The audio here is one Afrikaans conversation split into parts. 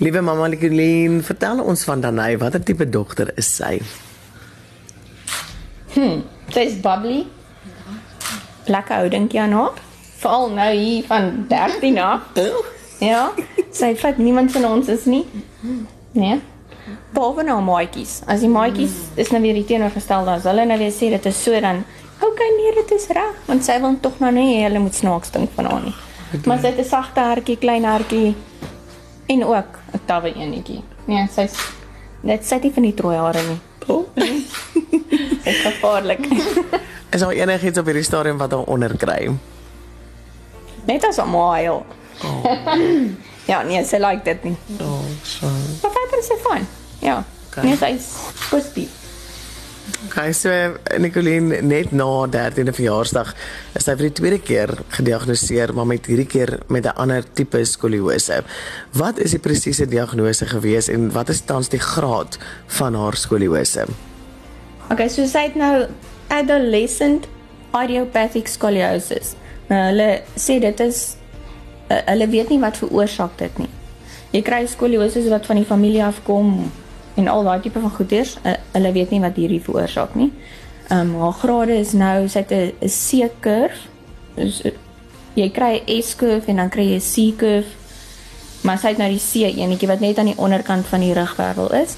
Liewe mamma Nicoline, vertel ons van Danai, watter tipe dogter is sy? Hm, sy is bubbly. Lekker ou dink jy aan haar? Veral nou hier van 13 af. Ja, sy vat niemand van ons is nie. Nee. Behalwe nou maatjies. As die maatjies is nou weer die teenoorgestelde as hulle nou weer sê dit is so dan okay nee, dit is reg, want sy wil tog nou nie hulle moet snaaks dink van haar nie. Maar sy het 'n sagte hartjie, klein hartjie en ook 'n tawwe enetjie. Nee, sy's net sy het nie van die trooi hare nie. Oh. Sy's gevaarlik. Is daar enigiets op hierdie stadium wat haar onderkry? Net as 'n mail. Oh. ja, nee, sy like dit nie. Oh, so. Maar verder is sy fyn. Ja. Okay. Nee, sy's positief. Okay, so Nicoline net na 13de verjaarsdag is sy vir die tweede keer gediagnoseer, maar met hierdie keer met 'n ander tipe skoliose. Wat is die presiese diagnose gewees en wat is tans die graad van haar skoliose? Okay, so sy het nou adolescent idiopathic scoliosis. Nou hulle sê dit is uh, hulle weet nie wat veroorsaak dit nie. Jy kry skoliose wat van die familie afkom en al daai tipe van goeders. Uh, hulle weet nie wat hierdie veroorsaak nie. Ehm um, haar grade is nou sy het 'n C-kurf. Dus uh, jy kry 'n S-kurf en dan kry jy 'n C-kurf. Maar sy het nou die C enetjie wat net aan die onderkant van die rugwervel is.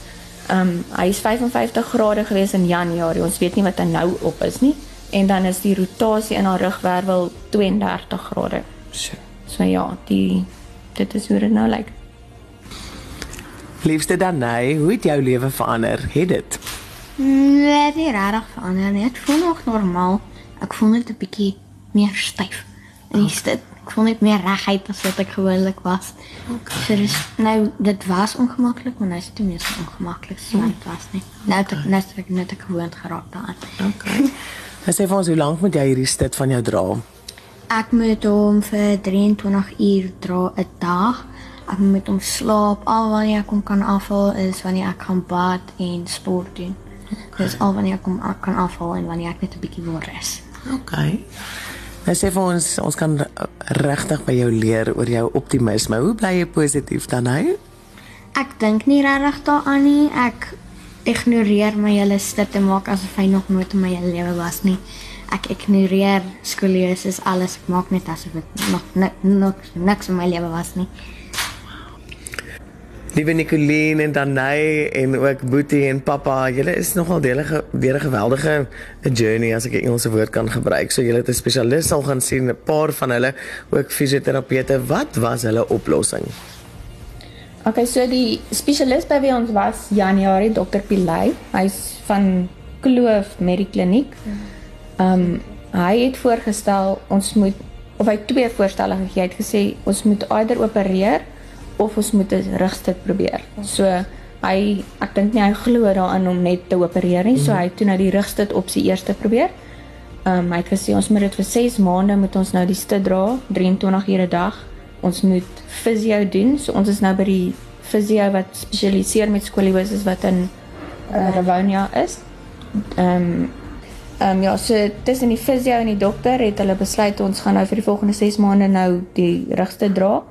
Ehm um, hy is 55 grade gewees in Januarie. Ons weet nie wat hy nou op is nie. En dan is die rotasie in haar rugwervel 32 grade. So. So ja, die dit is hoe dit nou lyk. Liefste Danai, hoe het jou lewe verander? Het dit? Nee, dit is rarig verander nie. Ek voel nog normaal. Ek voel net 'n bietjie meer styf. En is dit ek voel net meer regheid as wat ek gewoonlik was. Okay. So dis nou dit was ongemaklik, maar nou is dit nie meer so ongemaklik so wat dit was nie. Nou het ek net ek net ek gewoond geraak daaraan. Okay. En sê vir ons hoe lank moet jy hierdie stit van jou dra? Ek moet hom vir 23 uur dra 'n dag. Ek moet hom slaap. Al wanneer ek hom kan afhaal is wanneer ek gaan bad en sport doen. Okay. Dis al wanneer ek hom kan afhaal en wanneer ek net 'n bietjie wil rus. Okay. Nou sê vir ons, ons kan regtig by jou leer oor jou optimisme. Hoe bly jy positief dan hy? Ek dink nie regtig daaraan nie. Ek ignoreer my hele stip te maak asof hy nog nooit in my lewe was nie. Ek ignoreer skoliosis alles. Ek maak net asof dit nog niks niks in my lewe was nie. Liewe Nicoline en Danai en ook Boetie en Pappa, julle is nogal delige weer 'n geweldige journey as ek 'n Engelse woord kan gebruik. So julle het 'n spesialis al gaan sien, 'n paar van hulle ook fisioterapeute. Wat was hulle oplossing? Okay, so die spesialis by wie ons was Januarie Dr. Pilay. Hy's van Kloof Medikliniek. Ehm um, hy het voorgestel ons moet of hy twee voorstelle gegee. Het gesê ons moet eider opereer of ons moet 'n rugstuk probeer. So hy ek dink nie hy glo daaraan om net te opereer nie. So hy het toe nou die rugstuk opsie eerste probeer. Ehm um, hy het gesê ons moet dit vir 6 maande moet ons nou die stit dra, 23 ure 'n dag. Ons moet fisio doen. So ons is nou by die fisio wat spesialiseer met skoliose wat in uh, Rivonia is. Ehm um, ehm um, ja, so tussen die fisio en die dokter het hulle besluit ons gaan nou vir die volgende 6 maande nou die rigste dra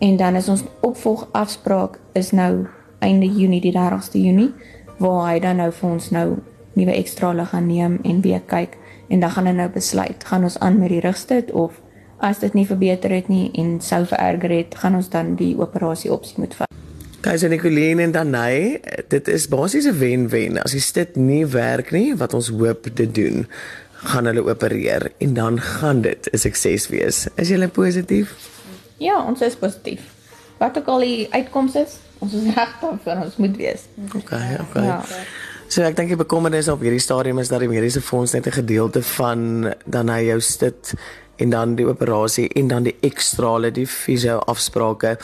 en dan is ons opvolgafspraak is nou einde Junie, die 30ste Junie, waar hy dan nou vir ons nou nuwe ekstrale gaan neem en weer kyk en dan gaan hy nou besluit, gaan ons aan met die rigstit of as dit nie verbeter het nie en sou vererger het, gaan ons dan die operasie opsie moet vat. Kaiser Nicoline en Danai, dit is basies 'n wen-wen. As stit nie werk nie, wat ons hoop dit doen, gaan hulle opereer en dan gaan dit 'n sukses wees. Is jy positief? Ja, ons is positief. Wat ook al die uitkomste is, ons is reg daarvoor, ons moet wees. Okay, okay. Ja. So ek dink die bekommernis op hierdie stadium is dat die mediese fonds net 'n gedeelte van dan hy jou stit en dan die operasie en dan die ekstrale die fisio afsprake.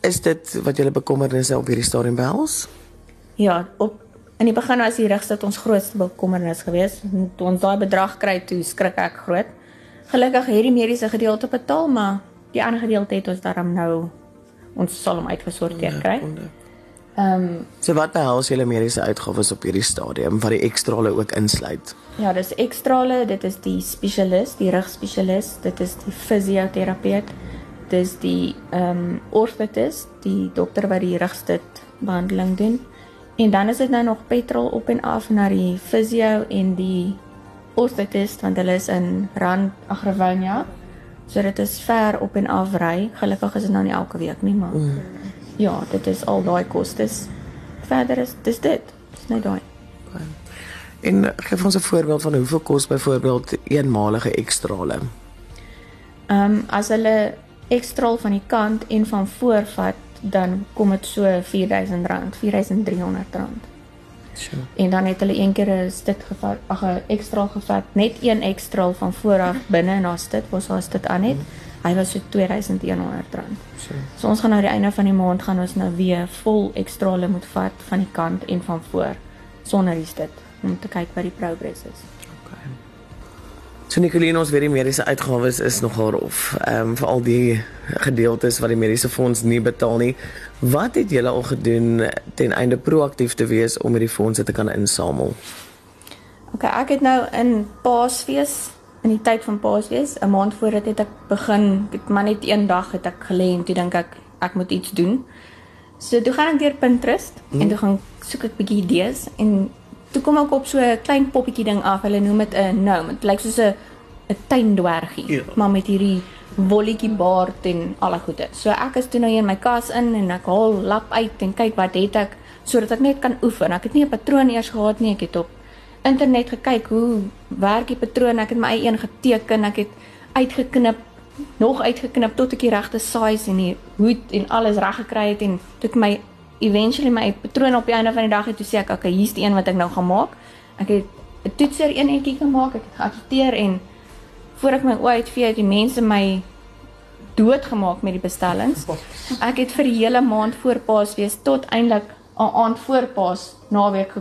Is dit wat julle bekommernisse op hierdie stadium behels? Ja, op in die begin was die rigstit ons grootste bekommernis geweest. Toe ons daai bedrag kry, toe skrik ek groot. Gelukkig het die mediese gedeelte betaal, maar die ander gedeelte het ons daarom nou ons sal hom uitgesorteer kry. Ehm um, So wat behels julle mediese uitgawes op hierdie stadium wat die ekstrale ook insluit? ja, dis ekstrale, dit is die spesialis, die rugspesialis, dit is die fisioterapeut, dis die ehm um, orthopedist, die dokter wat die rugstit behandeling doen. En dan is dit nou nog petrol op en af na die fisio en die orthopedist want hulle is in Rand Agravonia. So dit is ver op en af ry. Gelukkig is dit nou nie elke week nie, maar mm. ja, dit is al daai kostes. Verder is dis dit. Dis net daai. En gee ons 'n voorbeeld van hoeveel kos byvoorbeeld eenmalige ekstrale. Ehm um, as hulle ekstraal van die kant en van voor vat, dan kom dit so R4000, R4300. Sure. En dan het hulle een keer 'n stit gevat, ag 'n ekstraal gevat, net een ekstraal van vooraf binne en daar sit was daar dit aan net. Hy was so R2100. Sure. So ons gaan nou die einde van die maand gaan ons nou weer vol ekstrale moet vat van die kant en van voor sonder die stit om te kyk wat die progress is. So Nicoline ons weet die mediese uitgawes is nogal rof. Ehm um, vir al die gedeeltes wat die mediese fonds nie betaal nie. Wat het julle al gedoen ten einde proaktief te wees om hierdie fondse te kan insamel? Okay, ek het nou in Paasfees in die tyd van Paasfees, 'n maand voor dit het ek begin, ek het maar net een dag het ek gelê en toe dink ek ek moet iets doen. So toe gaan ek deur Pinterest mm. en toe gaan soek ek bietjie idees en toe kom ek op so 'n klein poppetjie ding af. Hulle noem dit 'n gnome. Dit lyk soos 'n 'n tuindwergie, ja. maar met hierdie wolletjie baard en alle goede. So ek is toe nou in my kas in en ek haal lap uit en kyk wat het ek sodat ek net kan oefen. Ek het nie 'n patroon eers gehad nie. Ek het op internet gekyk hoe werk die patroon. Ek het my eie een geteken. Ek het uitgeknip, nog uitgeknip tot ek die regte size en die hoed en alles reg gekry het en toe ek my eventually my patroon op die einde van die dag het toe sê ek, okay, hier's die een wat ek nou gaan maak. Ek het 'n toetser eenetjie gemaak. Ek het geakkiteer en voor ek my oë uitvee het die mense my doodgemaak met die bestellings. Ek het vir die hele maand voor Paasfees tot eintlik aand voor Paas naweek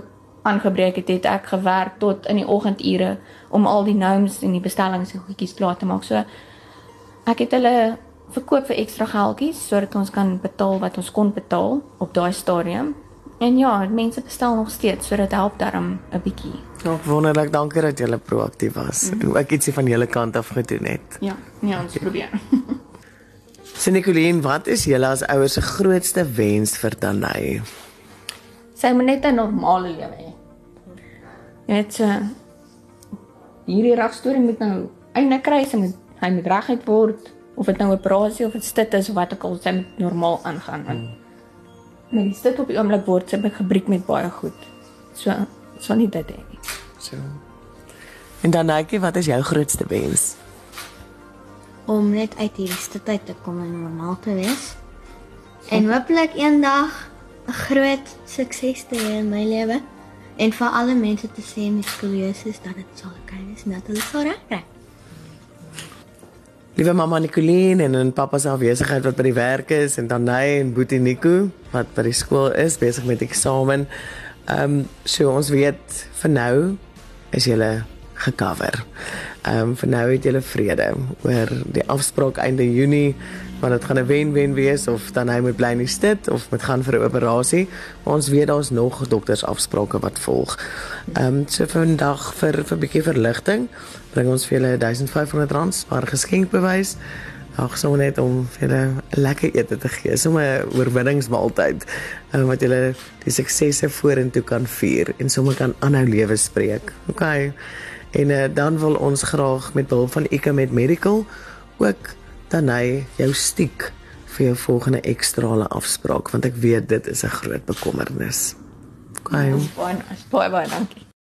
aangebreek het, het ek gewerk tot in die oggendure om al die gnomes en die bestellings en goedjies klaar te maak. So ek het hulle verkoop vir ekstra geldjies sodat ons kan betaal wat ons kon betaal op daai stadium. En ja, mense bestel nog steeds, so dit help daarom 'n bietjie. Ja, wonderlik, dankie dat jy proaktief was. Mm -hmm. Ek ietsie van julle kant af gedoen het. Ja, ja, ons okay. probeer. Sinicoline, wat is julle as ouers se grootste wens vir Danai? Sy moet net 'n normale lewe hê. Net so hierdie ragstorie moet nou einde kry, sy moet hy moet reguit word of dit nou 'n operasie of dit stit is of wat ook al, sy moet normaal aangaan. Want mm. met die stit op die oomblik word sy gebreek met baie goed. So so nie dit hê nie. So. En dan netjie, wat is jou grootste wens? Om net uit hierdie stitheid te kom en normaal te wees. En hopelik eendag 'n groot sukses te hê in my lewe en vir alle mense te sê met skoliose dat dit sal oukei wees, net hulle sal reg kry. Liewe mamma Nicoline en en pappa se afwesigheid wat by die werk is en dan hy en Boetie Nico wat by die skool is besig met eksamen. Ehm um, so ons weet vir nou is julle gecover. Ehm um, vir nou het julle vrede oor die afspraak einde Junie want dit gaan 'n wen-wen wees of dan hy moet bly in die stad of moet gaan vir 'n operasie. Ons weet daar's nog doktersafsprake wat volg. Ehm um, so vandag vir vir 'n bietjie verligting bring ons vir julle R1500 maar geskenkbewys. Ag so net om vir 'n lekker ete te gee, sommer 'n oorwinningsmaaltyd um, wat julle die suksesse vorentoe kan vier en sommer kan aanhou lewe spreek. OK. En uh, dan wil ons graag met behulp van Ecomed Medical ook dan hy jou stiek vir jou volgende ekstrale afspraak want ek weet dit is 'n groot bekommernis. Okay. Baie baie dankie.